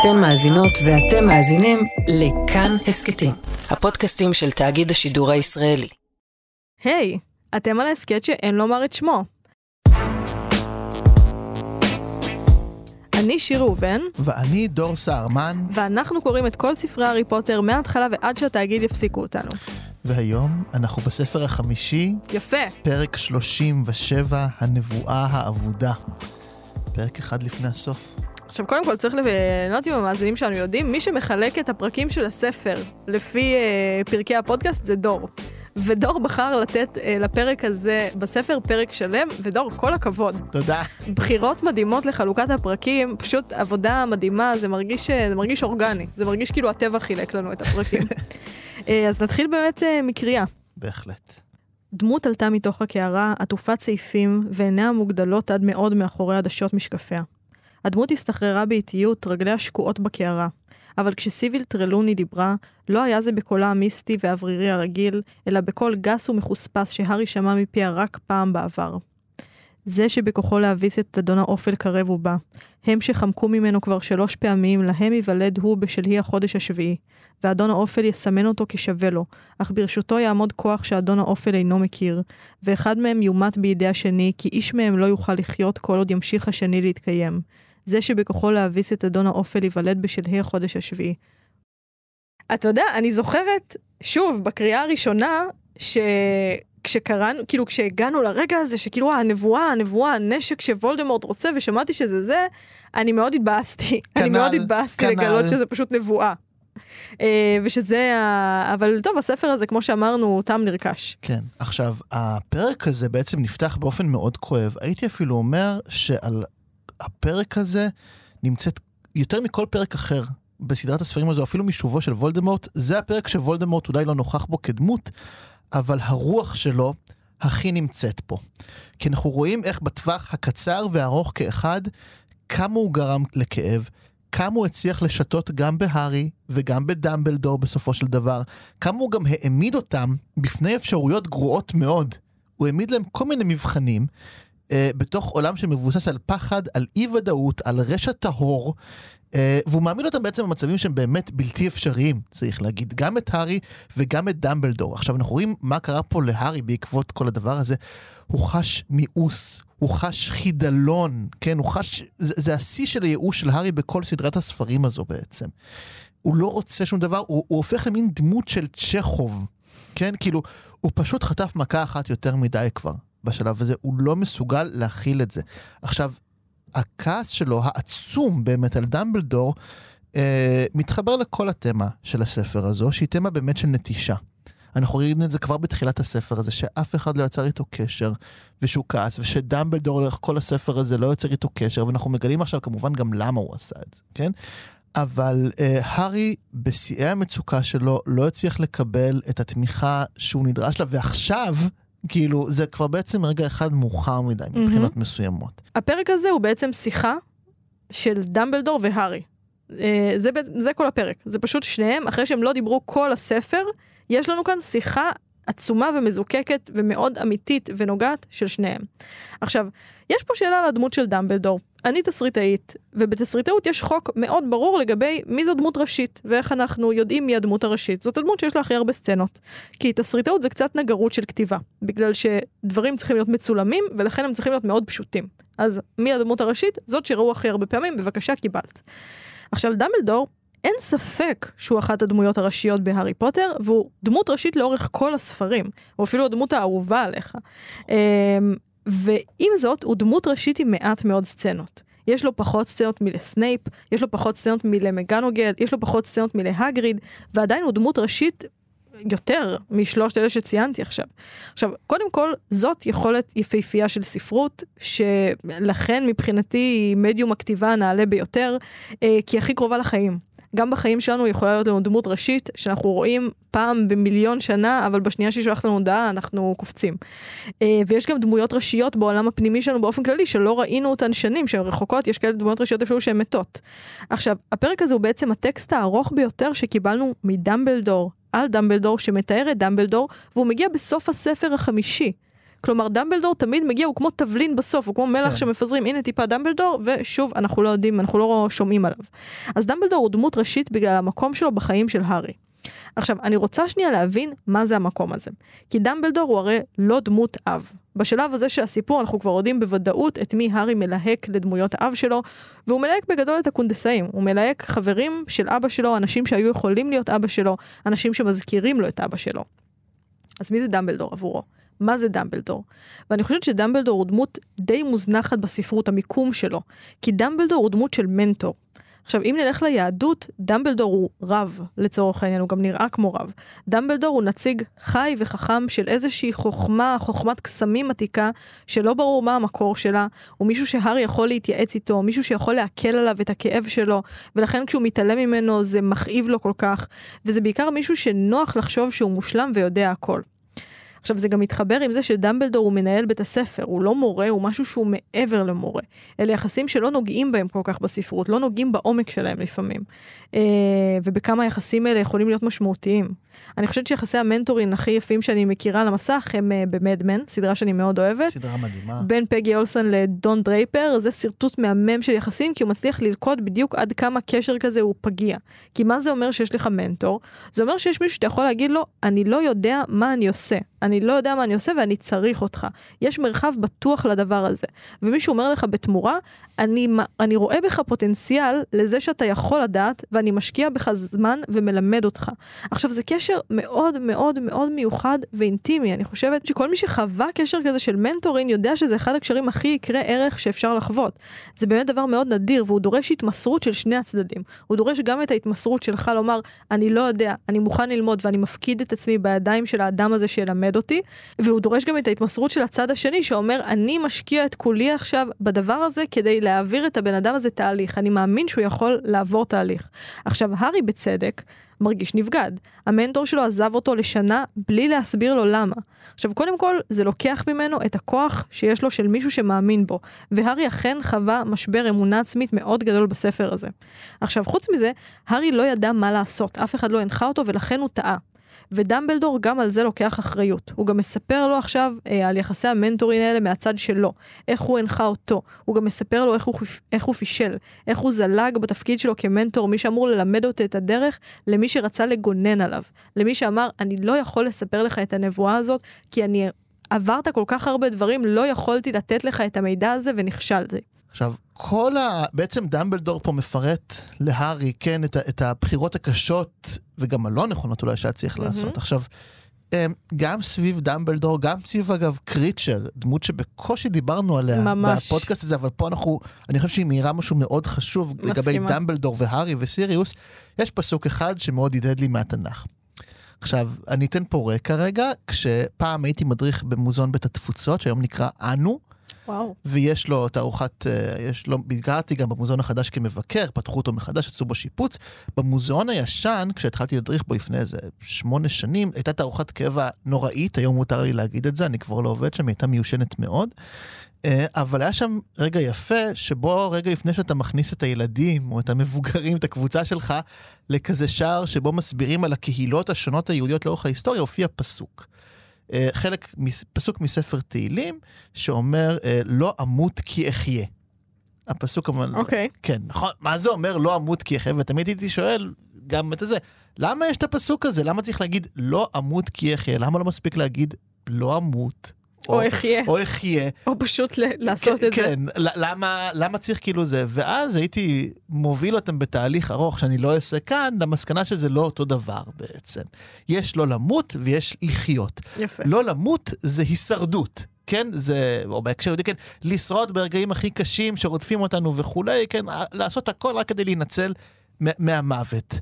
אתן מאזינות ואתם מאזינים לכאן הסכתים, הפודקאסטים של תאגיד השידור הישראלי. היי, hey, אתם על ההסכת שאין לומר את שמו. אני שיר ראובן. ואני דור סהרמן. ואנחנו קוראים את כל ספרי הארי פוטר מההתחלה ועד שהתאגיד יפסיקו אותנו. והיום אנחנו בספר החמישי. יפה. פרק 37, הנבואה האבודה. פרק אחד לפני הסוף. עכשיו, קודם כל צריך לבנות עם המאזינים שלנו יודעים, מי שמחלק את הפרקים של הספר לפי אה, פרקי הפודקאסט זה דור. ודור בחר לתת אה, לפרק הזה בספר פרק שלם, ודור, כל הכבוד. תודה. בחירות מדהימות לחלוקת הפרקים, פשוט עבודה מדהימה, זה מרגיש, אה, זה מרגיש אורגני, זה מרגיש כאילו הטבע חילק לנו את הפרקים. אה, אז נתחיל באמת אה, מקריאה. בהחלט. דמות עלתה מתוך הקערה, עטופת צעיפים, ועיניה מוגדלות עד מאוד מאחורי עדשות משקפיה. הדמות הסתחררה באיטיות, רגליה שקועות בקערה. אבל כשסיביל טרלוני דיברה, לא היה זה בקולה המיסטי והאוורירי הרגיל, אלא בקול גס ומחוספס שהארי שמע מפיה רק פעם בעבר. זה שבכוחו להביס את אדון האופל קרב ובא. הם שחמקו ממנו כבר שלוש פעמים, להם ייוולד הוא בשלהי החודש השביעי. ואדון האופל יסמן אותו כשווה לו, אך ברשותו יעמוד כוח שאדון האופל אינו מכיר, ואחד מהם יומת בידי השני, כי איש מהם לא יוכל לחיות כל עוד ימשיך השני להתקיים. זה שבכוחו להביס את אדון האופל ייוולד בשלהי החודש השביעי. אתה יודע, אני זוכרת, שוב, בקריאה הראשונה, ש... כשקראנו, כאילו כשהגענו לרגע הזה שכאילו הנבואה, הנבואה, הנשק שוולדמורט רוצה ושמעתי שזה זה, אני מאוד התבאסתי. אני מאוד התבאסתי לגלות שזה פשוט נבואה. Uh, ושזה, ה... אבל טוב, הספר הזה, כמו שאמרנו, טעם נרכש. כן. עכשיו, הפרק הזה בעצם נפתח באופן מאוד כואב. הייתי אפילו אומר שעל הפרק הזה נמצאת יותר מכל פרק אחר בסדרת הספרים הזו, אפילו משובו של וולדמורט, זה הפרק שוולדמורט אולי לא נוכח בו כדמות, אבל הרוח שלו הכי נמצאת פה. כי אנחנו רואים איך בטווח הקצר והארוך כאחד, כמה הוא גרם לכאב, כמה הוא הצליח לשתות גם בהארי וגם בדמבלדור בסופו של דבר, כמה הוא גם העמיד אותם בפני אפשרויות גרועות מאוד. הוא העמיד להם כל מיני מבחנים, אה, בתוך עולם שמבוסס על פחד, על אי ודאות, על רשע טהור, אה, והוא מעמיד אותם בעצם במצבים שהם באמת בלתי אפשריים, צריך להגיד, גם את הארי וגם את דמבלדור. עכשיו אנחנו רואים מה קרה פה להארי בעקבות כל הדבר הזה. הוא חש מיאוס, הוא חש חידלון, כן, הוא חש, זה, זה השיא של הייאוש של הארי בכל סדרת הספרים הזו בעצם. הוא לא רוצה שום דבר, הוא, הוא הופך למין דמות של צ'כוב, כן, כאילו, הוא פשוט חטף מכה אחת יותר מדי כבר. בשלב הזה, הוא לא מסוגל להכיל את זה. עכשיו, הכעס שלו, העצום באמת על דמבלדור, אה, מתחבר לכל התמה של הספר הזו, שהיא תמה באמת של נטישה. אנחנו רואים את זה כבר בתחילת הספר הזה, שאף אחד לא יצר איתו קשר, ושהוא כעס, ושדמבלדור לאורך כל הספר הזה לא יוצר איתו קשר, ואנחנו מגלים עכשיו כמובן גם למה הוא עשה את זה, כן? אבל אה, הארי, בשיאי המצוקה שלו, לא הצליח לקבל את התמיכה שהוא נדרש לה, ועכשיו, כאילו, זה כבר בעצם רגע אחד מאוחר מדי מבחינות mm-hmm. מסוימות. הפרק הזה הוא בעצם שיחה של דמבלדור והארי. אה, זה, זה כל הפרק. זה פשוט שניהם, אחרי שהם לא דיברו כל הספר, יש לנו כאן שיחה עצומה ומזוקקת ומאוד אמיתית ונוגעת של שניהם. עכשיו, יש פה שאלה על הדמות של דמבלדור. אני תסריטאית, ובתסריטאות יש חוק מאוד ברור לגבי מי זו דמות ראשית, ואיך אנחנו יודעים מי הדמות הראשית. זאת הדמות שיש לה הכי הרבה סצנות. כי תסריטאות זה קצת נגרות של כתיבה, בגלל שדברים צריכים להיות מצולמים, ולכן הם צריכים להיות מאוד פשוטים. אז מי הדמות הראשית? זאת שראו הכי הרבה פעמים, בבקשה, קיבלת. עכשיו, דמבלדור, אין ספק שהוא אחת הדמויות הראשיות בהארי פוטר, והוא דמות ראשית לאורך כל הספרים, הוא אפילו הדמות האהובה עליך. ועם זאת, הוא דמות ראשית עם מעט מאוד סצנות. יש לו פחות סצנות מלסנייפ, יש לו פחות סצנות מלמגנוגל, יש לו פחות סצנות מלהגריד, ועדיין הוא דמות ראשית יותר משלושת אלה שציינתי עכשיו. עכשיו, קודם כל, זאת יכולת יפהפייה של ספרות, שלכן מבחינתי היא מדיום הכתיבה הנעלה ביותר, אה, כי הכי קרובה לחיים. גם בחיים שלנו יכולה להיות לנו דמות ראשית, שאנחנו רואים פעם במיליון שנה, אבל בשנייה שהיא שולחת לנו הודעה, אנחנו קופצים. אה, ויש גם דמויות ראשיות בעולם הפנימי שלנו באופן כללי, שלא ראינו אותן שנים, שהן רחוקות, יש כאלה דמויות ראשיות אפילו שהן מתות. עכשיו, הפרק הזה הוא בעצם הטקסט הארוך ביותר שקיבלנו מדמבלדור על דמבלדור, שמתאר את דמבלדור, והוא מגיע בסוף הספר החמישי. כלומר, דמבלדור תמיד מגיע, הוא כמו תבלין בסוף, הוא כמו מלח כן. שמפזרים, הנה טיפה דמבלדור, ושוב, אנחנו לא יודעים, אנחנו לא שומעים עליו. אז דמבלדור הוא דמות ראשית בגלל המקום שלו בחיים של הארי. עכשיו, אני רוצה שנייה להבין מה זה המקום הזה. כי דמבלדור הוא הרי לא דמות אב. בשלב הזה של הסיפור אנחנו כבר יודעים בוודאות את מי הארי מלהק לדמויות האב שלו, והוא מלהק בגדול את הקונדסאים. הוא מלהק חברים של אבא שלו, אנשים שהיו יכולים להיות אבא שלו, אנשים שמזכירים לו את אבא שלו. אז מי זה דמבלדור עבורו? מה זה דמבלדור? ואני חושבת שדמבלדור הוא דמות די מוזנחת בספרות, המיקום שלו. כי דמבלדור הוא דמות של מנטור. עכשיו, אם נלך ליהדות, דמבלדור הוא רב, לצורך העניין, הוא גם נראה כמו רב. דמבלדור הוא נציג חי וחכם של איזושהי חוכמה, חוכמת קסמים עתיקה, שלא ברור מה המקור שלה, הוא מישהו שהארי יכול להתייעץ איתו, מישהו שיכול להקל עליו את הכאב שלו, ולכן כשהוא מתעלם ממנו זה מכאיב לו כל כך, וזה בעיקר מישהו שנוח לחשוב שהוא מושלם ויודע הכל. עכשיו זה גם מתחבר עם זה שדמבלדור הוא מנהל בית הספר, הוא לא מורה, הוא משהו שהוא מעבר למורה. אלה יחסים שלא נוגעים בהם כל כך בספרות, לא נוגעים בעומק שלהם לפעמים. אה, ובכמה היחסים האלה יכולים להיות משמעותיים. אני חושבת שיחסי המנטורין הכי יפים שאני מכירה על המסך הם אה, במדמן, סדרה שאני מאוד אוהבת. סדרה מדהימה. בין פגי אולסון לדון דרייפר, זה שרטוט מהמם של יחסים, כי הוא מצליח ללכוד בדיוק עד כמה קשר כזה הוא פגיע. כי מה זה אומר שיש לך מנטור? זה אומר שיש מישהו שאתה יכול להגיד לו, אני לא יודע מה אני עושה. אני לא יודע מה אני עושה ואני צריך אותך. יש מרחב בטוח לדבר הזה. ומישהו אומר לך בתמורה, אני, אני רואה בך פוטנציאל לזה שאתה יכול לדעת, ואני משקיע בך זמן ומלמד אותך. עכשיו, זה קשר מאוד מאוד מאוד מיוחד ואינטימי. אני חושבת שכל מי שחווה קשר כזה של מנטורין, יודע שזה אחד הקשרים הכי יקרי ערך שאפשר לחוות. זה באמת דבר מאוד נדיר, והוא דורש התמסרות של שני הצדדים. הוא דורש גם את ההתמסרות שלך לומר, אני לא יודע, אני מוכן ללמוד ואני מפקיד את עצמי בידיים של האדם הזה שילמד אותי, והוא דורש גם את ההתמסרות של הצד השני, שאומר, אני משקיע את כולי עכשיו בדבר הזה כדי להעביר את הבן אדם הזה תהליך. אני מאמין שהוא יכול לעבור תהליך. עכשיו, הארי בצדק, מרגיש נבגד. המנטור שלו עזב אותו לשנה בלי להסביר לו למה. עכשיו, קודם כל, זה לוקח ממנו את הכוח שיש לו של מישהו שמאמין בו, והארי אכן חווה משבר אמונה עצמית מאוד גדול בספר הזה. עכשיו, חוץ מזה, הארי לא ידע מה לעשות, אף אחד לא הנחה אותו ולכן הוא טעה. ודמבלדור גם על זה לוקח אחריות. הוא גם מספר לו עכשיו אה, על יחסי המנטורים האלה מהצד שלו, איך הוא הנחה אותו. הוא גם מספר לו איך הוא, איך הוא פישל, איך הוא זלג בתפקיד שלו כמנטור, מי שאמור ללמד אותו את הדרך, למי שרצה לגונן עליו. למי שאמר, אני לא יכול לספר לך את הנבואה הזאת, כי אני עברת כל כך הרבה דברים, לא יכולתי לתת לך את המידע הזה ונכשלתי. עכשיו, כל ה... בעצם דמבלדור פה מפרט להארי, כן, את, ה... את הבחירות הקשות, וגם הלא נכונות אולי שהיה צריך mm-hmm. לעשות. עכשיו, אמ, גם סביב דמבלדור, גם סביב אגב קריצ'ר, דמות שבקושי דיברנו עליה ממש. בפודקאסט הזה, אבל פה אנחנו, אני חושב שהיא מאירה משהו מאוד חשוב מסכימה. לגבי דמבלדור והארי וסיריוס. יש פסוק אחד שמאוד הדהד לי מהתנ"ך. עכשיו, אני אתן פה רקע רגע, כשפעם הייתי מדריך במוזיאון בית התפוצות, שהיום נקרא אנו, וואו. ויש לו תערוכת, אה, יש לו, ביקרתי גם במוזיאון החדש כמבקר, פתחו אותו מחדש, עשו בו שיפוץ. במוזיאון הישן, כשהתחלתי להדריך בו לפני איזה שמונה שנים, הייתה תערוכת קבע נוראית, היום מותר לי להגיד את זה, אני כבר לא עובד שם, היא הייתה מיושנת מאוד. אה, אבל היה שם רגע יפה, שבו רגע לפני שאתה מכניס את הילדים, או את המבוגרים, את הקבוצה שלך, לכזה שער שבו מסבירים על הקהילות השונות היהודיות לאורך ההיסטוריה, הופיע פסוק. אה, חלק, פסוק מספר תהילים, שאומר, אה, לא אמות כי אחיה. הפסוק אומר, אוקיי. Okay. כן, נכון, מה זה אומר לא אמות כי אחיה? ותמיד הייתי שואל, גם את זה, למה יש את הפסוק הזה? למה צריך להגיד לא אמות כי אחיה? למה לא מספיק להגיד לא אמות? או אחיה. או אחיה. או פשוט לעשות את זה. כן, למה, למה צריך כאילו זה? ואז הייתי מוביל אותם בתהליך ארוך שאני לא אעשה כאן, למסקנה שזה לא אותו דבר בעצם. יש לא למות ויש לחיות. יפה. לא למות זה הישרדות. כן, זה, או בהקשר יהודי, כן, לשרוד ברגעים הכי קשים שרודפים אותנו וכולי, כן, לעשות הכל רק כדי להינצל מהמוות.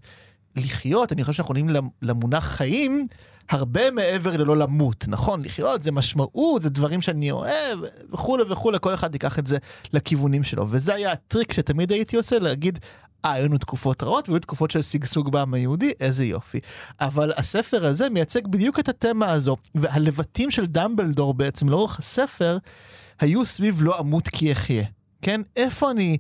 לחיות, אני חושב שאנחנו עונים למונח חיים, הרבה מעבר ללא למות, נכון? לחיות זה משמעות, זה דברים שאני אוהב, וכולי וכולי, כל אחד ייקח את זה לכיוונים שלו. וזה היה הטריק שתמיד הייתי עושה, להגיד, אה, היו לנו תקופות רעות והיו תקופות של שגשוג בעם היהודי, איזה יופי. אבל הספר הזה מייצג בדיוק את התמה הזו, והלבטים של דמבלדור בעצם לאורך הספר, היו סביב לא אמות כי אחיה. כן? איפה אני...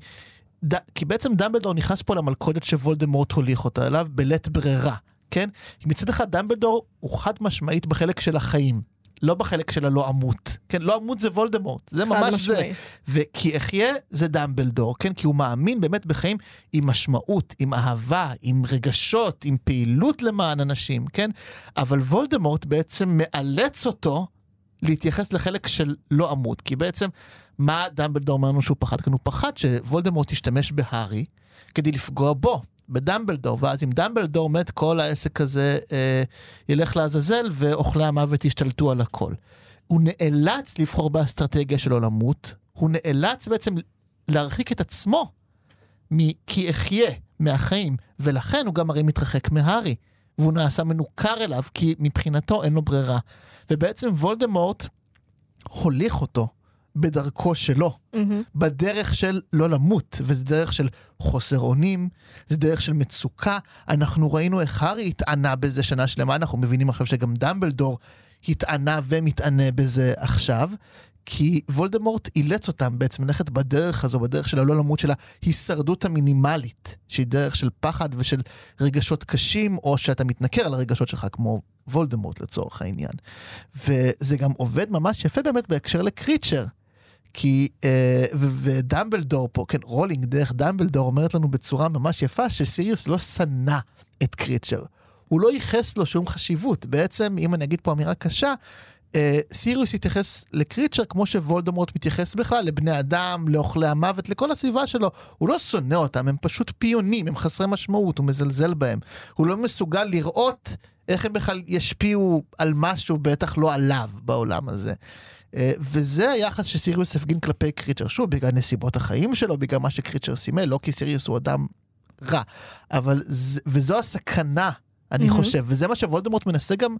ד... כי בעצם דמבלדור נכנס פה למלכודת שוולדמורט הוליך אותה אליו בלית ברירה. כן? כי מצד אחד דמבלדור הוא חד משמעית בחלק של החיים. לא בחלק של הלא אמות. כן, לא אמות זה וולדמורט, זה ממש משמעית. זה. וכי אחיה זה דמבלדור, כן? כי הוא מאמין באמת בחיים עם משמעות, עם אהבה, עם רגשות, עם פעילות למען אנשים, כן? אבל וולדמורט בעצם מאלץ אותו להתייחס לחלק של לא אמות, כי בעצם מה דמבלדור אומר לנו שהוא פחד? כאן הוא פחד שוולדמורט ישתמש בהארי כדי לפגוע בו. בדמבלדור, ואז אם דמבלדור מת, כל העסק הזה אה, ילך לעזאזל ואוכלי המוות ישתלטו על הכל. הוא נאלץ לבחור באסטרטגיה שלו למות, הוא נאלץ בעצם להרחיק את עצמו מ"כי אחיה", מהחיים, ולכן הוא גם הרי מתרחק מהארי, והוא נעשה מנוכר אליו, כי מבחינתו אין לו ברירה. ובעצם וולדמורט הוליך אותו בדרכו שלו, מהמם. בדרך של לא למות, וזה דרך של חוסר אונים, זה דרך של מצוקה. אנחנו ראינו איך הארי התענה בזה שנה שלמה, אנחנו מבינים עכשיו שגם דמבלדור התענה ומתענה בזה עכשיו, כי וולדמורט אילץ אותם בעצם ללכת בדרך הזו, בדרך של הלא למות של ההישרדות המינימלית, שהיא דרך של פחד ושל רגשות קשים, או שאתה מתנכר על הרגשות שלך, כמו וולדמורט לצורך העניין. וזה גם עובד ממש יפה באמת בהקשר לקריצ'ר. כי, אה, ודמבלדור פה, כן, רולינג דרך דמבלדור אומרת לנו בצורה ממש יפה שסיריוס לא שנא את קריצ'ר. הוא לא ייחס לו שום חשיבות. בעצם, אם אני אגיד פה אמירה קשה, אה, סיריוס התייחס לקריצ'ר כמו שוולדמורט מתייחס בכלל לבני אדם, לאוכלי המוות, לכל הסביבה שלו. הוא לא שונא אותם, הם פשוט פיונים, הם חסרי משמעות, הוא מזלזל בהם. הוא לא מסוגל לראות איך הם בכלל ישפיעו על משהו, בטח לא עליו בעולם הזה. אה, וזה היחס שסיריוס הפגין כלפי קריצ'ר, שוב, בגלל נסיבות החיים שלו, בגלל מה שקריצ'ר סימל, לא כי סיריוס הוא אדם רע. אבל, ז- וזו הסכנה, אני מהמם. חושב, וזה מה שוולדמורט מנסה גם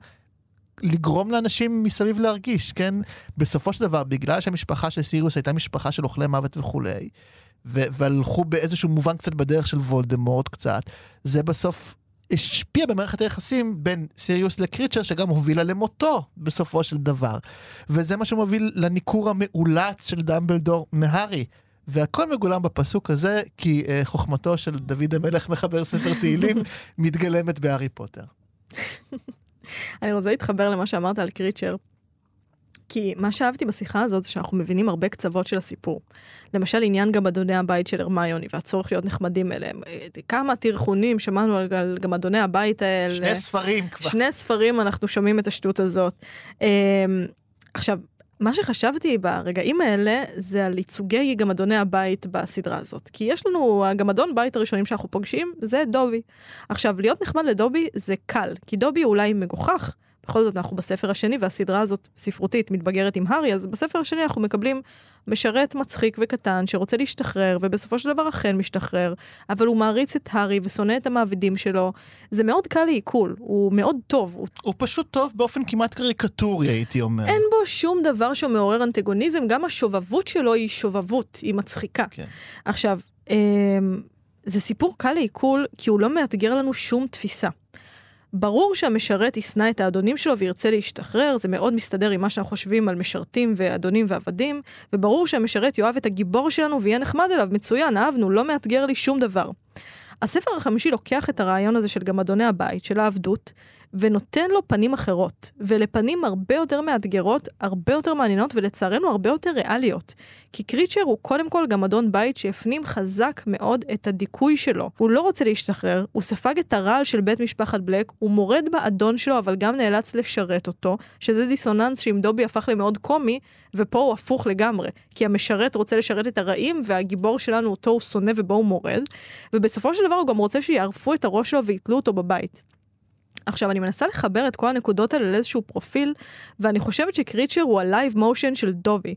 לגרום לאנשים מסביב להרגיש, כן? בסופו של דבר, בגלל שהמשפחה של סיריוס הייתה משפחה של אוכלי מוות וכולי, והלכו באיזשהו מובן קצת בדרך של וולדמורט קצת, זה בסוף השפיע במערכת היחסים בין סיריוס לקריצ'ר, שגם הובילה למותו בסופו של דבר. וזה מה שמוביל לניכור המאולץ של דמבלדור מהארי. והכל מגולם בפסוק הזה, כי uh, חוכמתו של דוד המלך מחבר ספר תהילים מתגלמת בהארי פוטר. אני רוצה להתחבר למה שאמרת על קריצ'ר. כי מה שאהבתי בשיחה הזאת זה שאנחנו מבינים הרבה קצוות של הסיפור. למשל עניין גמדוני הבית של הרמיוני והצורך להיות נחמדים אליהם. אה, כמה טרחונים שמענו על- על גמדוני הבית האלה. שני ספרים כבר. שני ספרים אנחנו שומעים את השטות הזאת. אמ, עכשיו, מה שחשבתי ברגעים האלה זה על ייצוגי גמדוני הבית בסדרה הזאת. כי יש לנו, הגמדון בית הראשונים שאנחנו פוגשים זה דובי. עכשיו, להיות נחמד לדובי זה קל, כי דובי אולי מגוחך. בכל זאת אנחנו בספר השני והסדרה הזאת ספרותית מתבגרת עם הארי, אז בספר השני אנחנו מקבלים משרת מצחיק וקטן שרוצה להשתחרר, ובסופו של דבר אכן משתחרר, אבל הוא מעריץ את הארי ושונא את המעבידים שלו. זה מאוד קל לעיכול, הוא מאוד טוב, הוא הוא פשוט טוב באופן כמעט קריקטורי, הייתי אומר. אין בו שום דבר שמעורר אנטגוניזם, גם השובבות שלו היא שובבות, היא מצחיקה. כן. עכשיו, אמ, זה סיפור קל לעיכול, כי הוא לא מאתגר לנו שום תפיסה. ברור שהמשרת ישנא את האדונים שלו וירצה להשתחרר, זה מאוד מסתדר עם מה שאנחנו חושבים על משרתים ואדונים ועבדים, וברור שהמשרת יאהב את הגיבור שלנו ויהיה נחמד אליו, מצוין, אהבנו, לא מאתגר לי שום דבר. הספר החמישי לוקח את הרעיון הזה של גם אדוני הבית, של העבדות, ונותן לו פנים אחרות, ולפנים הרבה יותר מאתגרות, הרבה יותר מעניינות, ולצערנו הרבה יותר ריאליות. כי קריצ'ר הוא קודם כל גם אדון בית שהפנים חזק מאוד את הדיכוי שלו. הוא לא רוצה להשתחרר, הוא ספג את הרעל של בית משפחת בלק, הוא מורד באדון שלו, אבל גם נאלץ לשרת אותו, שזה דיסוננס שאם דובי הפך למאוד קומי, ופה הוא הפוך לגמרי. כי המשרת רוצה לשרת את הרעים, והגיבור שלנו אותו הוא שונא ובו הוא מורד, ובסופו של דבר הוא גם רוצה שיערפו את הראש שלו ויתלו אותו בבית. עכשיו, אני מנסה לחבר את כל הנקודות האלה לאיזשהו פרופיל, ואני חושבת שקריצ'ר הוא ה live motion של דובי.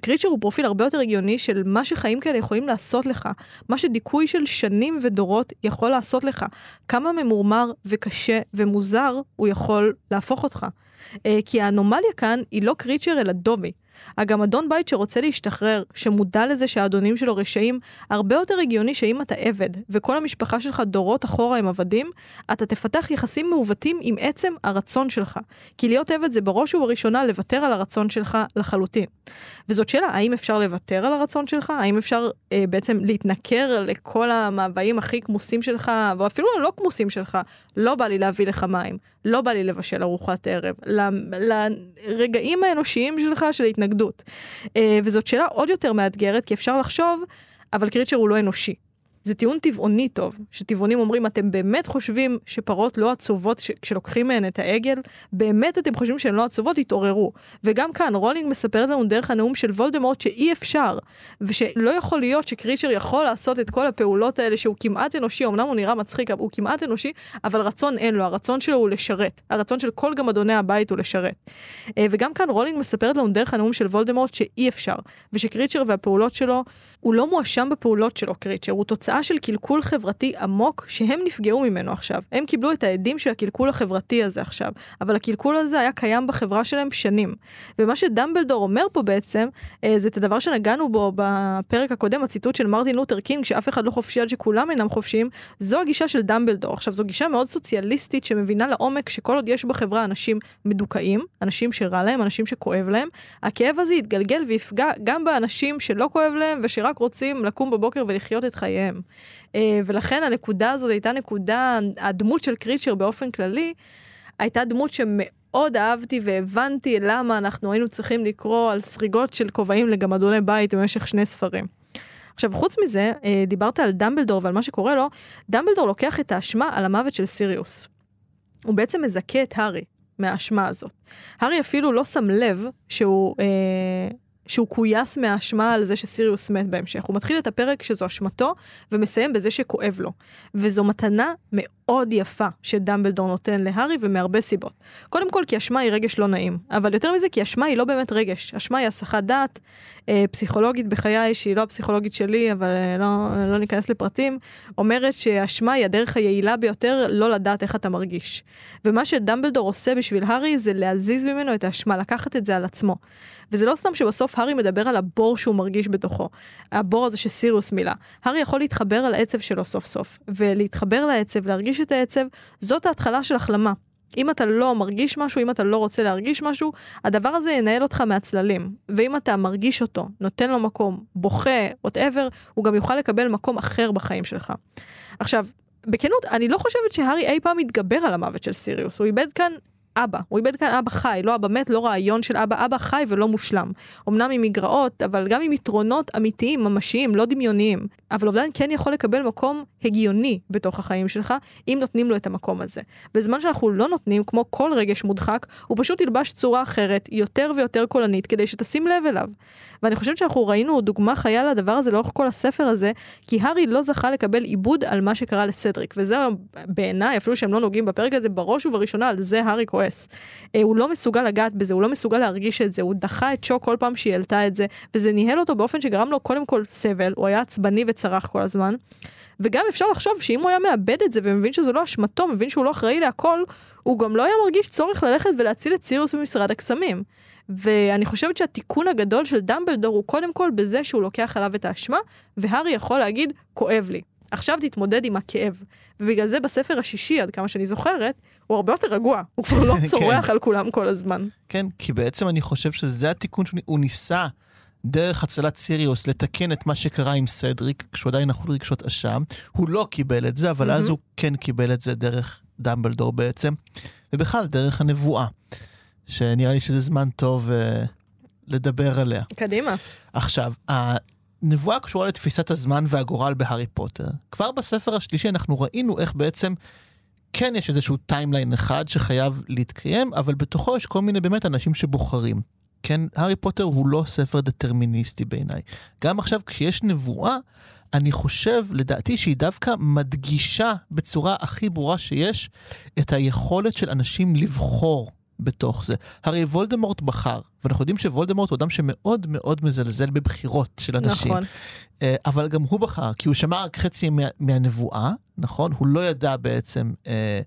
קריצ'ר הוא פרופיל הרבה יותר הגיוני של מה שחיים כאלה יכולים לעשות לך, מה שדיכוי של שנים ודורות יכול לעשות לך, כמה ממורמר וקשה ומוזר הוא יכול להפוך אותך. אה, כי האנומליה כאן היא לא קריצ'ר אלא דובי. הגמדון בית שרוצה להשתחרר, שמודע לזה שהאדונים שלו רשעים, הרבה יותר הגיוני שאם אתה עבד, וכל המשפחה שלך דורות אחורה הם עבדים, אתה תפתח יחסים מעוותים עם עצם הרצון שלך. כי להיות עבד זה בראש ובראשונה לוותר על הרצון שלך לחלוטין. וזאת שאלה, האם אפשר לוותר על הרצון שלך? האם אפשר אה, בעצם להתנכר לכל המאוויים הכי כמוסים שלך, ואפילו הלא כמוסים שלך? לא בא לי להביא לך מים, לא בא לי לבשל ארוחת ערב, לרגעים האנושיים שלך של התנגדות. אה, וזאת שאלה עוד יותר מאתגרת, כי אפשר לחשוב, אבל קריצ'ר הוא לא אנושי. זה טיעון טבעוני טוב, שטבעונים אומרים, אתם באמת חושבים שפרות לא עצובות ש- כשלוקחים מהן את העגל? באמת אתם חושבים שהן לא עצובות? התעוררו. וגם כאן, רולינג מספרת לנו דרך הנאום של וולדמורט שאי אפשר, ושלא יכול להיות שקריצ'ר יכול לעשות את כל הפעולות האלה שהוא כמעט אנושי, אמנם הוא נראה מצחיק, הוא כמעט אנושי, אבל רצון אין לו, הרצון שלו הוא לשרת. הרצון של כל גמדוני הבית הוא לשרת. אה, וגם כאן רולינג מספרת לנו דרך הנאום של וולדמורט שאי אפשר, ושקריצ'ר והפעולות שלו, הוא לא מואשם בפעולות שלו, קריצ'ר, הוא תוצאה של קלקול חברתי עמוק שהם נפגעו ממנו עכשיו. הם קיבלו את ההדים של הקלקול החברתי הזה עכשיו, אבל הקלקול הזה היה קיים בחברה שלהם שנים. ומה שדמבלדור אומר פה בעצם, אה, זה את הדבר שנגענו בו בפרק הקודם, הציטוט של מרטין לותר קינג, שאף אחד לא חופשי עד שכולם אינם חופשיים, זו הגישה של דמבלדור. עכשיו, זו גישה מאוד סוציאליסטית שמבינה לעומק שכל עוד יש בחברה אנשים מדוכאים, אנשים שרע להם, אנשים שכואב להם, הכאב הזה יתגלגל ויפגע גם באנשים שלא כואב להם ושרק רוצים לקום בבוקר ולחיות את חייהם. אה, ולכן הנקודה הזאת הייתה נקודה, הדמות של קריצ'ר באופן כללי, הייתה דמות שמאוד אהבתי והבנתי למה אנחנו היינו צריכים לקרוא על סריגות של כובעים לגמדוני בית במשך שני ספרים. עכשיו, חוץ מזה, אה, דיברת על דמבלדור ועל מה שקורה לו, דמבלדור לוקח את האשמה על המוות של סיריוס. הוא בעצם מזכה את הארי מהאשמה הזאת. הארי אפילו לא שם לב שהוא אה, שהוא כויס מהאשמה על זה שסיריוס מת בהמשך. הוא מתחיל את הפרק שזו אשמתו, ומסיים בזה שכואב לו. וזו מתנה מאוד יפה שדמבלדור נותן להארי, ומהרבה סיבות. קודם כל, כי אשמה היא רגש לא נעים. אבל יותר מזה, כי אשמה היא לא באמת רגש. אשמה היא הסחת דעת אה, פסיכולוגית בחיי, שהיא לא הפסיכולוגית שלי, אבל אה, לא, לא ניכנס לפרטים, אומרת שאשמה היא הדרך היעילה ביותר לא לדעת איך אתה מרגיש. ומה שדמבלדור עושה בשביל הארי זה להזיז ממנו את האשמה, לקחת את זה על עצמו. וזה לא סתם שבסוף הארי מדבר על הבור שהוא מרגיש בתוכו. הבור הזה שסיריוס מילא. הארי יכול להתחבר על העצב שלו סוף סוף. ולהתחבר לעצב, להרגיש את העצב, זאת ההתחלה של החלמה. אם אתה לא מרגיש משהו, אם אתה לא רוצה להרגיש משהו, הדבר הזה ינהל אותך מהצללים. ואם אתה מרגיש אותו, נותן לו מקום, בוכה, whatever, הוא גם יוכל לקבל מקום אחר בחיים שלך. עכשיו, בכנות, אני לא חושבת שהארי אי פעם יתגבר על המוות של סיריוס. הוא איבד כאן אבא. הוא איבד כאן אבא חי, לא אבא מת, לא רעיון של אבא, אבא חי ולא מושלם. אמנם עם מגרעות, אבל גם עם יתרונות אמיתיים, ממשיים, לא דמיוניים. אבל אובדן כן יכול לקבל מקום הגיוני בתוך החיים שלך, אם נותנים לו את המקום הזה. בזמן שאנחנו לא נותנים, כמו כל רגש מודחק, הוא פשוט ילבש צורה אחרת, יותר ויותר קולנית, כדי שתשים לב אליו. ואני חושבת שאנחנו ראינו דוגמה חיה לדבר הזה לאורך כל הספר הזה, כי הארי לא זכה לקבל עיבוד על מה שקרה לסדריק, וזה בעיניי, אפילו שהם לא נוגעים בפרק הזה, בראש ובראשונה על זה הארי כועס. אה, הוא לא מסוגל לגעת בזה, הוא לא מסוגל להרגיש את זה, הוא דחה את שוק כל פעם שהיא העלתה את זה, וזה ניהל אותו באופן שגרם לו קודם כל סבל, הוא היה עצבני וצרח כל הזמן. וגם אפשר לחשוב שאם הוא היה מאבד את זה ומבין שזו לא אשמתו, מבין שהוא לא אחראי להכל, הוא גם לא היה מרגיש צורך ללכת ולהציל את סיריוס במשרד הקסמים. ואני חושבת שהתיקון הגדול של דמבלדור הוא קודם כל בזה שהוא לוקח עליו את האשמה, והארי יכול להגיד, כואב לי. עכשיו תתמודד עם הכאב. ובגלל זה בספר השישי, עד כמה שאני זוכרת, הוא הרבה יותר רגוע. הוא כבר לא צורח כן. על כולם כל הזמן. כן, כי בעצם אני חושב שזה התיקון שהוא ניסה. דרך הצלת סיריוס לתקן את מה שקרה עם סדריק, כשהוא עדיין נחות רגשות אשם. הוא לא קיבל את זה, אבל mm-hmm. אז הוא כן קיבל את זה דרך דמבלדור בעצם, ובכלל דרך הנבואה, שנראה לי שזה זמן טוב uh, לדבר עליה. קדימה. עכשיו, הנבואה קשורה לתפיסת הזמן והגורל בהארי פוטר. כבר בספר השלישי אנחנו ראינו איך בעצם כן יש איזשהו timeline אחד שחייב להתקיים, אבל בתוכו יש כל מיני באמת אנשים שבוחרים. כן, הארי פוטר הוא לא ספר דטרמיניסטי בעיניי. גם עכשיו כשיש נבואה, אני חושב, לדעתי, שהיא דווקא מדגישה בצורה הכי ברורה שיש את היכולת של אנשים לבחור בתוך זה. הרי וולדמורט בחר, ואנחנו יודעים שוולדמורט הוא אדם שמאוד מאוד מזלזל בבחירות של אנשים. נכון. אה, אבל גם הוא בחר, כי הוא שמע רק חצי מה, מהנבואה, נכון? הוא לא ידע בעצם אה,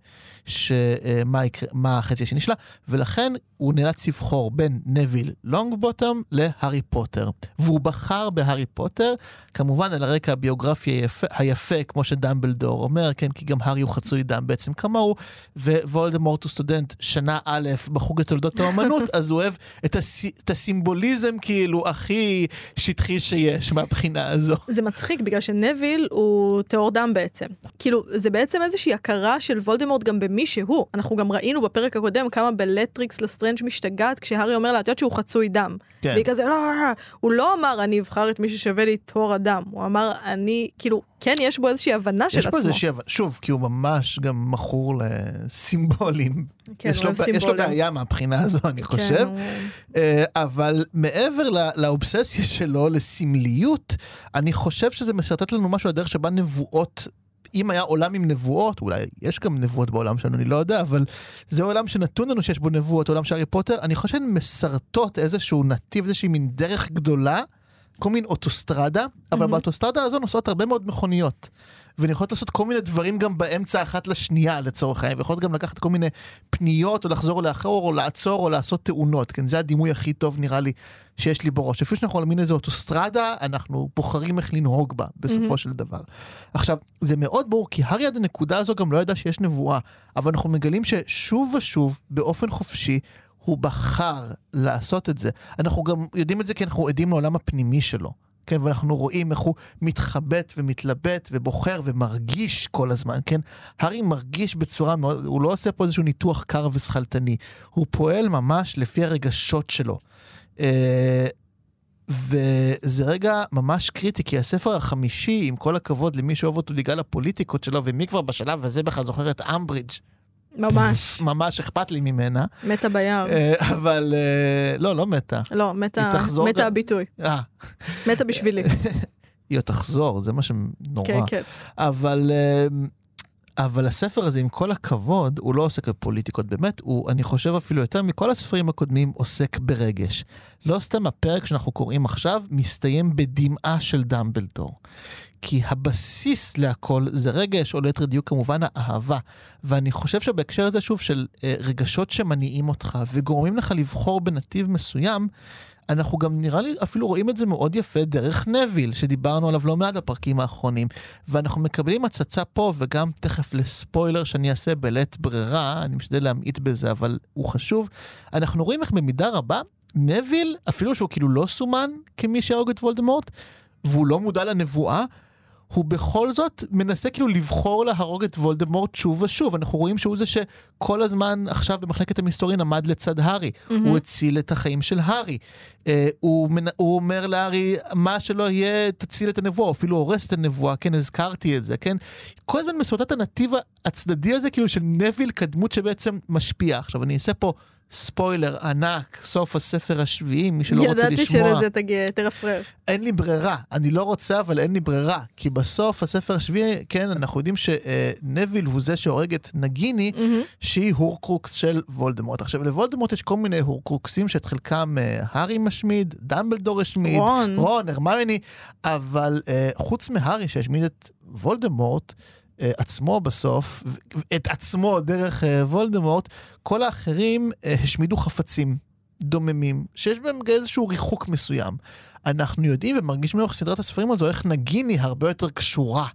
שמה יקרה, מה החצי השני שלה, ולכן הוא נאלץ לבחור בין נביל לונגבוטום להארי פוטר. והוא בחר בהארי פוטר, כמובן על הרקע הביוגרפי היפה, היפה, כמו שדמבלדור אומר, כן, כי גם הארי הוא חצוי דם בעצם כמוהו, ווולדמורט הוא סטודנט שנה א' בחוג לתולדות האומנות, אז הוא אוהב את, הס, את הסימבוליזם כאילו הכי שטחי שיש מהבחינה הזו. זה מצחיק, בגלל שנביל הוא טהור דם בעצם. כאילו, זה בעצם איזושהי הכרה של וולדמורט גם במי שהוא. אנחנו גם ראינו בפרק הקודם כמה בלטריקס לסטריינג' משתגעת כשהארי אומר לה, את יודעת שהוא חצוי דם. כן. והיא כזה, לא, לא, לא, הוא לא אמר, אני אבחר את מי ששווה לי טהור הדם. הוא אמר, אני, כאילו, כן, יש בו איזושהי הבנה של יש עצמו. פה איזושהי, הבנה- שוב, כי הוא ממש גם מכור לסימבולים. כן, יש, לו, אוהב יש לו סימבולים. בעיה מהבחינה הזו, אני חושב. כן, הוא- אה, אבל מעבר ל- לאובססיה שלו לסמליות, אני חושב שזה משרטט לנו משהו, הדרך שבה נבואות... אם היה עולם עם נבואות, אולי יש גם נבואות בעולם שלנו, אני לא יודע, אבל זה עולם שנתון לנו שיש בו נבואות, עולם של הארי פוטר, אני חושב שהן משרטות איזשהו נתיב, איזושהי מין דרך גדולה, כל מין אוטוסטרדה, אבל מהמם. באוטוסטרדה הזו נוסעות הרבה מאוד מכוניות. והן יכולות לעשות כל מיני דברים גם באמצע אחת לשנייה לצורך העניין, ויכולות גם לקחת כל מיני פניות, או לחזור לאחור, או לעצור, או לעשות תאונות, כן, זה הדימוי הכי טוב נראה לי שיש לי בראש. אפילו שאנחנו על מין איזה אוטוסטרדה, אנחנו בוחרים איך לנהוג בה, בסופו מהמם. של דבר. עכשיו, זה מאוד ברור, כי הארי עד הנקודה הזו גם לא ידע שיש נבואה, אבל אנחנו מגלים ששוב ושוב, באופן חופשי, הוא בחר לעשות את זה. אנחנו גם יודעים את זה כי אנחנו עדים לעולם הפנימי שלו. כן, ואנחנו רואים איך הוא מתחבט ומתלבט ובוחר ומרגיש כל הזמן, כן? הארי מרגיש בצורה מאוד, הוא לא עושה פה איזשהו ניתוח קר ושכלתני, הוא פועל ממש לפי הרגשות שלו. אה, וזה רגע ממש קריטי, כי הספר החמישי, עם כל הכבוד למי שאוהב אותו בגלל הפוליטיקות שלו, ומי כבר בשלב הזה בכלל זוכר את אמברידג', ממש, ממש אכפת לי ממנה, מתה ביער. אה, אבל אה, לא, לא מתה. לא, מתה מתה גם- הביטוי. אה, מתה בשבילי. היא עוד תחזור, זה מה שנורא. כן, כן. אבל, אבל הספר הזה, עם כל הכבוד, הוא לא עוסק בפוליטיקות באמת, הוא, אני חושב אפילו יותר מכל הספרים הקודמים, עוסק ברגש. לא סתם הפרק שאנחנו קוראים עכשיו מסתיים בדמעה של דמבלדור. כי הבסיס להכל זה רגש, או ליתר דיוק כמובן האהבה. ואני חושב שבהקשר הזה, שוב, של אה, רגשות שמניעים אותך וגורמים לך לבחור בנתיב מסוים, אנחנו גם נראה לי אפילו רואים את זה מאוד יפה דרך נביל, שדיברנו עליו לא מעט בפרקים האחרונים. ואנחנו מקבלים הצצה פה, וגם תכף לספוילר שאני אעשה בלית ברירה, אני משתדל להמעיט בזה, אבל הוא חשוב. אנחנו רואים איך במידה רבה, נביל, אפילו שהוא כאילו לא סומן כמי שיהרוג את וולדמורט, והוא לא מודע לנבואה, הוא בכל זאת מנסה כאילו לבחור להרוג את וולדמורט שוב ושוב. אנחנו רואים שהוא זה שכל הזמן עכשיו במחלקת המסתורין עמד לצד הארי. הוא הציל את החיים של הארי. אה, הוא, מנ... הוא אומר להארי, מה שלא יהיה, תציל את הנבואה, אפילו הורס את הנבואה, כן, הזכרתי את זה, כן? כל הזמן מסורטט הנתיב הצדדי הזה, כאילו של נביל כדמות שבעצם משפיע. עכשיו, אני אעשה פה ספוילר ענק, סוף הספר השביעי, מי שלא רוצה ידעתי לשמוע. שלזה תגיע, תרפרר. אין לי ברירה, אני לא רוצה, אבל אין לי ברירה. כי בסוף הספר השביעי, כן, אנחנו יודעים שנביל הוא זה שהורג את נגיני, מהמם. שהיא הורקרוקס של וולדמורט. עכשיו, לוולדמורט יש כל מיני הורקרוקסים שאת חלקם אה, הארי משמיד, דמבלדור השמיד, רון. רון, הרמיוני, אבל אה, חוץ מהארי שהשמיד את וולדמורט, עצמו בסוף, את עצמו דרך אה, וולדמורט, כל האחרים אה, השמידו חפצים דוממים, שיש בהם איזשהו ריחוק מסוים. אנחנו יודעים ומרגישים לאורך סדרת הספרים הזו איך נגיני הרבה יותר קשורה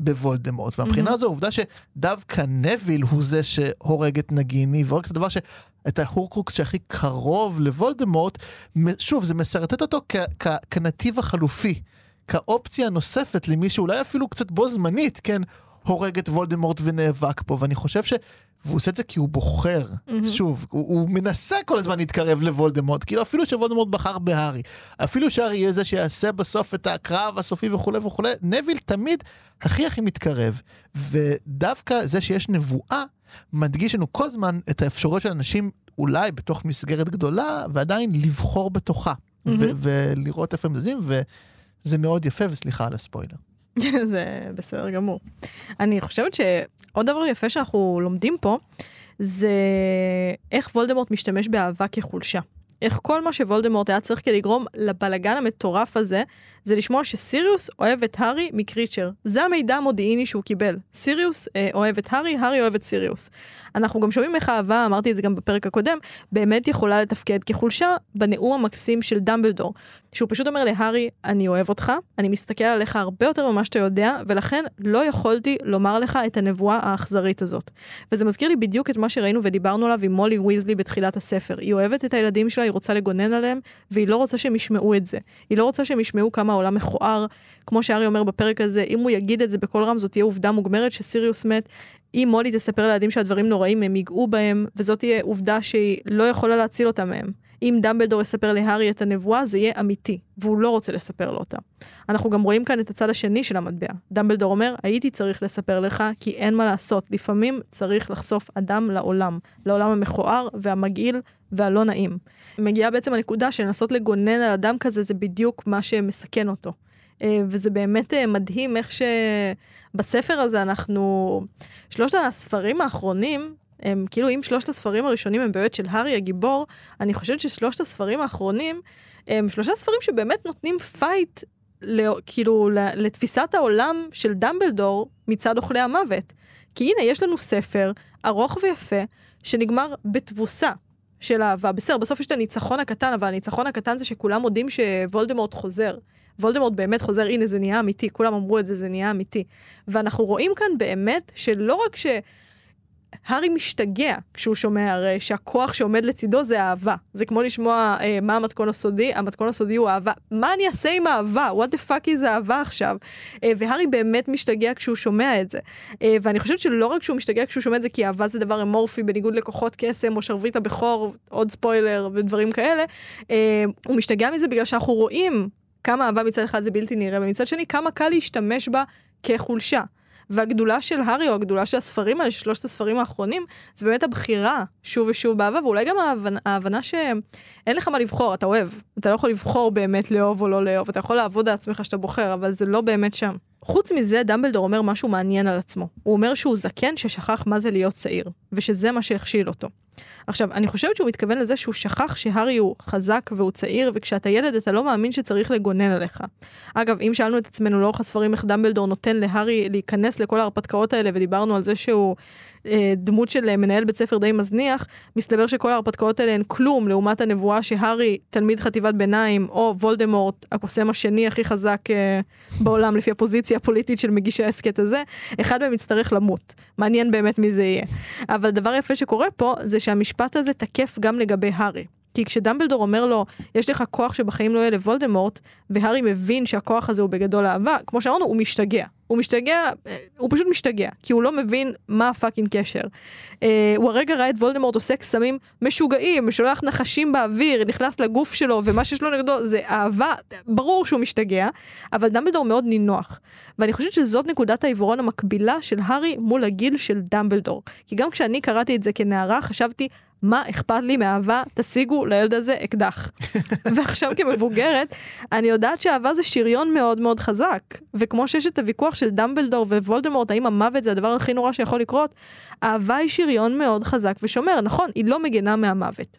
בוולדמורט. והבחינה מהמם. הזו, העובדה שדווקא נביל הוא זה שהורג את נגיני, והורג את הדבר ש... את ההורקרוקס שהכי קרוב לוולדמורט, שוב, זה משרטט אותו כ- כ- כנתיב החלופי, כאופציה הנוספת למי שאולי אפילו קצת בו זמנית, כן, הורג את וולדמורט ונאבק פה, ואני חושב ש... והוא עושה את זה כי הוא בוחר, מהמם. שוב, הוא, הוא מנסה כל הזמן להתקרב לוולדמורט, כאילו אפילו שוולדמורט בחר בהארי, אפילו שהארי יהיה זה שיעשה בסוף את הקרב הסופי וכולי וכולי, נביל תמיד הכי הכי מתקרב. ודווקא זה שיש נבואה, מדגיש לנו כל הזמן את האפשרויות של אנשים, אולי בתוך מסגרת גדולה, ועדיין לבחור בתוכה, ו- מהמם. ולראות איפה הם זזים, וזה מאוד יפה, וסליחה על הספוילר. זה בסדר גמור. אני חושבת שעוד דבר יפה שאנחנו לומדים פה, זה איך וולדמורט משתמש באהבה כחולשה. איך כל מה שוולדמורט היה צריך כדי לגרום לבלגן המטורף הזה, זה לשמוע שסיריוס אוהב את הארי מקריצ'ר. זה המידע המודיעיני שהוא קיבל. סיריוס אה, אוהב את הארי, הארי אוהב את סיריוס. אנחנו גם שומעים איך האהבה, אמרתי את זה גם בפרק הקודם, באמת יכולה לתפקד כחולשה בנאום המקסים של דמבלדור. שהוא פשוט אומר להארי, אני אוהב אותך, אני מסתכל עליך הרבה יותר ממה שאתה יודע, ולכן לא יכולתי לומר לך את הנבואה האכזרית הזאת. וזה מזכיר לי בדיוק את מה שראינו ודיברנו עליו עם מולי ויזלי בתחילת הספר. היא אוהבת את הילדים שלה, היא רוצה לגונן עליהם, והיא לא רוצה שהם ישמעו את זה. היא לא רוצה שהם ישמעו כמה העולם מכוער. כמו שארי אומר בפרק הזה, אם הוא יגיד את זה בקול רם, זאת תהיה עובדה מוגמרת שסיריוס מת. אם מולי תספר לילדים שהדברים נוראים, הם ייגעו בהם, וזאת תהיה עובדה שהיא לא יכולה להציל אותם מהם. אם דמבלדור יספר להארי את הנבואה, זה יהיה אמיתי, והוא לא רוצה לספר לו אותה. אנחנו גם רואים כאן את הצד השני של המטבע. דמבלדור אומר, הייתי צריך לספר לך, כי אין מה לעשות. לפעמים צריך לחשוף אדם לעולם, לעולם המכוער והמגעיל והלא נעים. מגיעה בעצם הנקודה של לנסות לגונן על אדם כזה, זה בדיוק מה שמסכן אותו. אה, וזה באמת אה, מדהים איך שבספר הזה אנחנו... שלושת הספרים האחרונים, הם כאילו אם שלושת הספרים הראשונים הם באמת של הארי הגיבור, אני חושבת ששלושת הספרים האחרונים הם שלושה ספרים שבאמת נותנים fight, לא, כאילו לתפיסת העולם של דמבלדור מצד אוכלי המוות. כי הנה, יש לנו ספר ארוך ויפה, שנגמר בתבוסה של אהבה. בסדר, בסוף יש את הניצחון הקטן, אבל הניצחון הקטן זה שכולם מודים שוולדמורט חוזר. וולדמורט באמת חוזר, הנה זה נהיה אמיתי, כולם אמרו את זה, זה נהיה אמיתי. ואנחנו רואים כאן באמת שלא רק ש... הארי משתגע כשהוא שומע הרי שהכוח שעומד לצידו זה אהבה. זה כמו לשמוע אה, מה המתכון הסודי, המתכון הסודי הוא אהבה. מה אני אעשה עם אהבה? what the fuck is אהבה עכשיו? אה, והארי באמת משתגע כשהוא שומע את זה. אה, ואני חושבת שלא רק שהוא משתגע כשהוא שומע את זה, כי אהבה זה דבר אמורפי בניגוד לכוחות קסם או שרביט הבכור, עוד ספוילר ודברים כאלה, אה, הוא משתגע מזה בגלל שאנחנו רואים כמה אהבה מצד אחד זה בלתי נראה, ומצד שני כמה קל להשתמש בה כחולשה. והגדולה של הארי, או הגדולה של הספרים האלה, שלושת הספרים האחרונים, זה באמת הבחירה שוב ושוב באהבה, ואולי גם ההבנה, ההבנה שאין לך מה לבחור, אתה אוהב. אתה לא יכול לבחור באמת לאהוב או לא לאהוב, אתה יכול לעבוד על עצמך שאתה בוחר, אבל זה לא באמת שם. חוץ מזה, דמבלדור אומר משהו מעניין על עצמו. הוא אומר שהוא זקן ששכח מה זה להיות צעיר, ושזה מה שהכשיל אותו. עכשיו, אני חושבת שהוא מתכוון לזה שהוא שכח שהארי הוא חזק והוא צעיר, וכשאתה ילד אתה לא מאמין שצריך לגונן עליך. אגב, אם שאלנו את עצמנו לאורך הספרים איך דמבלדור נותן להארי להיכנס לכל ההרפתקאות האלה, ודיברנו על זה שהוא דמות של מנהל בית ספר די מזניח, מסתבר שכל ההרפתקאות האלה הן כלום לעומת הנבואה שהארי, תלמיד חטיבת ביניים, או וולדמורט, הקוסם השני הכי חזק אה, בעולם לפי הפוזיציה הפוליטית של מגישי ההסכת הזה, אחד מהם יצטרך למות. מעניין באמת מי זה יהיה. אבל דבר יפה שקורה פה, זה שהמשפט הזה תקף גם לגבי הארי. כי כשדמבלדור אומר לו, יש לך כוח שבחיים לא יהיה לוולדמורט, והארי מבין שהכוח הזה הוא בגדול אהבה, כמו שאמרנו, הוא משתגע. הוא משתגע, אה, הוא פשוט משתגע, כי הוא לא מבין מה הפאקינג קשר. אה, הוא הרגע ראה את וולדמורט עושה קסמים משוגעים, שולח נחשים באוויר, נכנס לגוף שלו, ומה שיש לו נגדו זה אהבה, ברור שהוא משתגע, אבל דמבלדור מאוד נינוח. ואני חושבת שזאת נקודת העיוורון המקבילה של הארי מול הגיל של דמבלדור. כי גם כשאני קראתי את זה כנערה, חשבתי, מה אכפת לי מאהבה? תשיגו לילד הזה אקדח. ועכשיו כמבוגרת, אני יודעת שאהבה זה שריון מאוד מאוד חזק. וכמו שיש את הוויכוח של דמבלדור ווולדמורט, האם המוות זה הדבר הכי נורא שיכול לקרות, אהבה היא שריון מאוד חזק ושומר. נכון, היא לא מגנה מהמוות.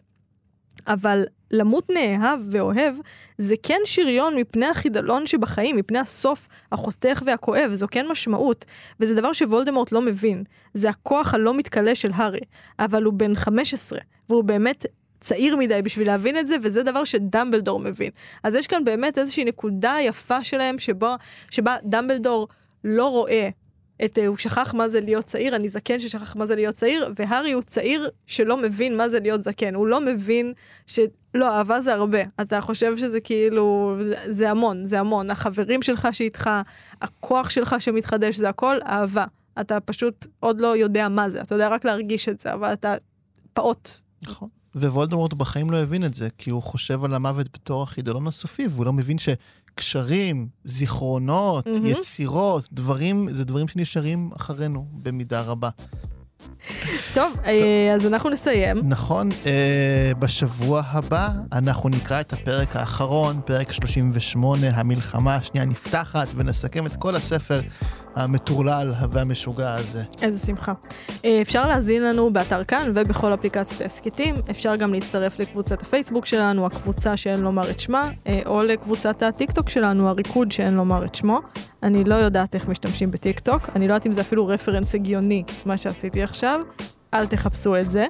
אבל למות נאהב ואוהב, זה כן שריון מפני החידלון שבחיים, מפני הסוף החותך והכואב, זו כן משמעות, וזה דבר שוולדמורט לא מבין. זה הכוח הלא מתכלה של הארי, אבל הוא בן 15, והוא באמת צעיר מדי בשביל להבין את זה, וזה דבר שדמבלדור מבין. אז יש כאן באמת איזושהי נקודה יפה שלהם, שבו, שבה דמבלדור לא רואה את, הוא שכח מה זה להיות צעיר, אני זקן ששכח מה זה להיות צעיר, והארי הוא צעיר שלא מבין מה זה להיות זקן. הוא לא מבין ש... לא, אהבה זה הרבה. אתה חושב שזה כאילו, זה המון, זה המון. החברים שלך שאיתך, הכוח שלך שמתחדש, זה הכל אהבה. אתה פשוט עוד לא יודע מה זה, אתה יודע רק להרגיש את זה, אבל אתה פעוט. נכון. ווולדמורט בחיים לא הבין את זה, כי הוא חושב על המוות בתור החידלון הסופי, והוא לא מבין שקשרים, זיכרונות, mm-hmm. יצירות, דברים, זה דברים שנשארים אחרינו במידה רבה. טוב, אה, אז אנחנו נסיים. נכון, אה, בשבוע הבא אנחנו נקרא את הפרק האחרון, פרק 38, המלחמה השנייה נפתחת, ונסכם את כל הספר המטורלל והמשוגע הזה. איזה שמחה. אה, אפשר להזין לנו באתר כאן ובכל אפליקציות ההסכתים. אפשר גם להצטרף לקבוצת הפייסבוק שלנו, הקבוצה שאין לומר את שמה, אה, או לקבוצת הטיקטוק שלנו, הריקוד שאין לומר את שמו. אני לא יודעת איך משתמשים בטיקטוק, אני לא יודעת אם זה אפילו רפרנס הגיוני, מה שעשיתי עכשיו. אל תחפשו את זה.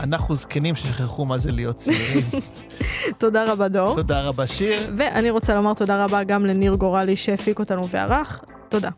אנחנו זקנים ששכחו מה זה להיות צעירים. תודה רבה, דור. תודה רבה, שיר. ואני רוצה לומר תודה רבה גם לניר גורלי שהפיק אותנו וערך. תודה.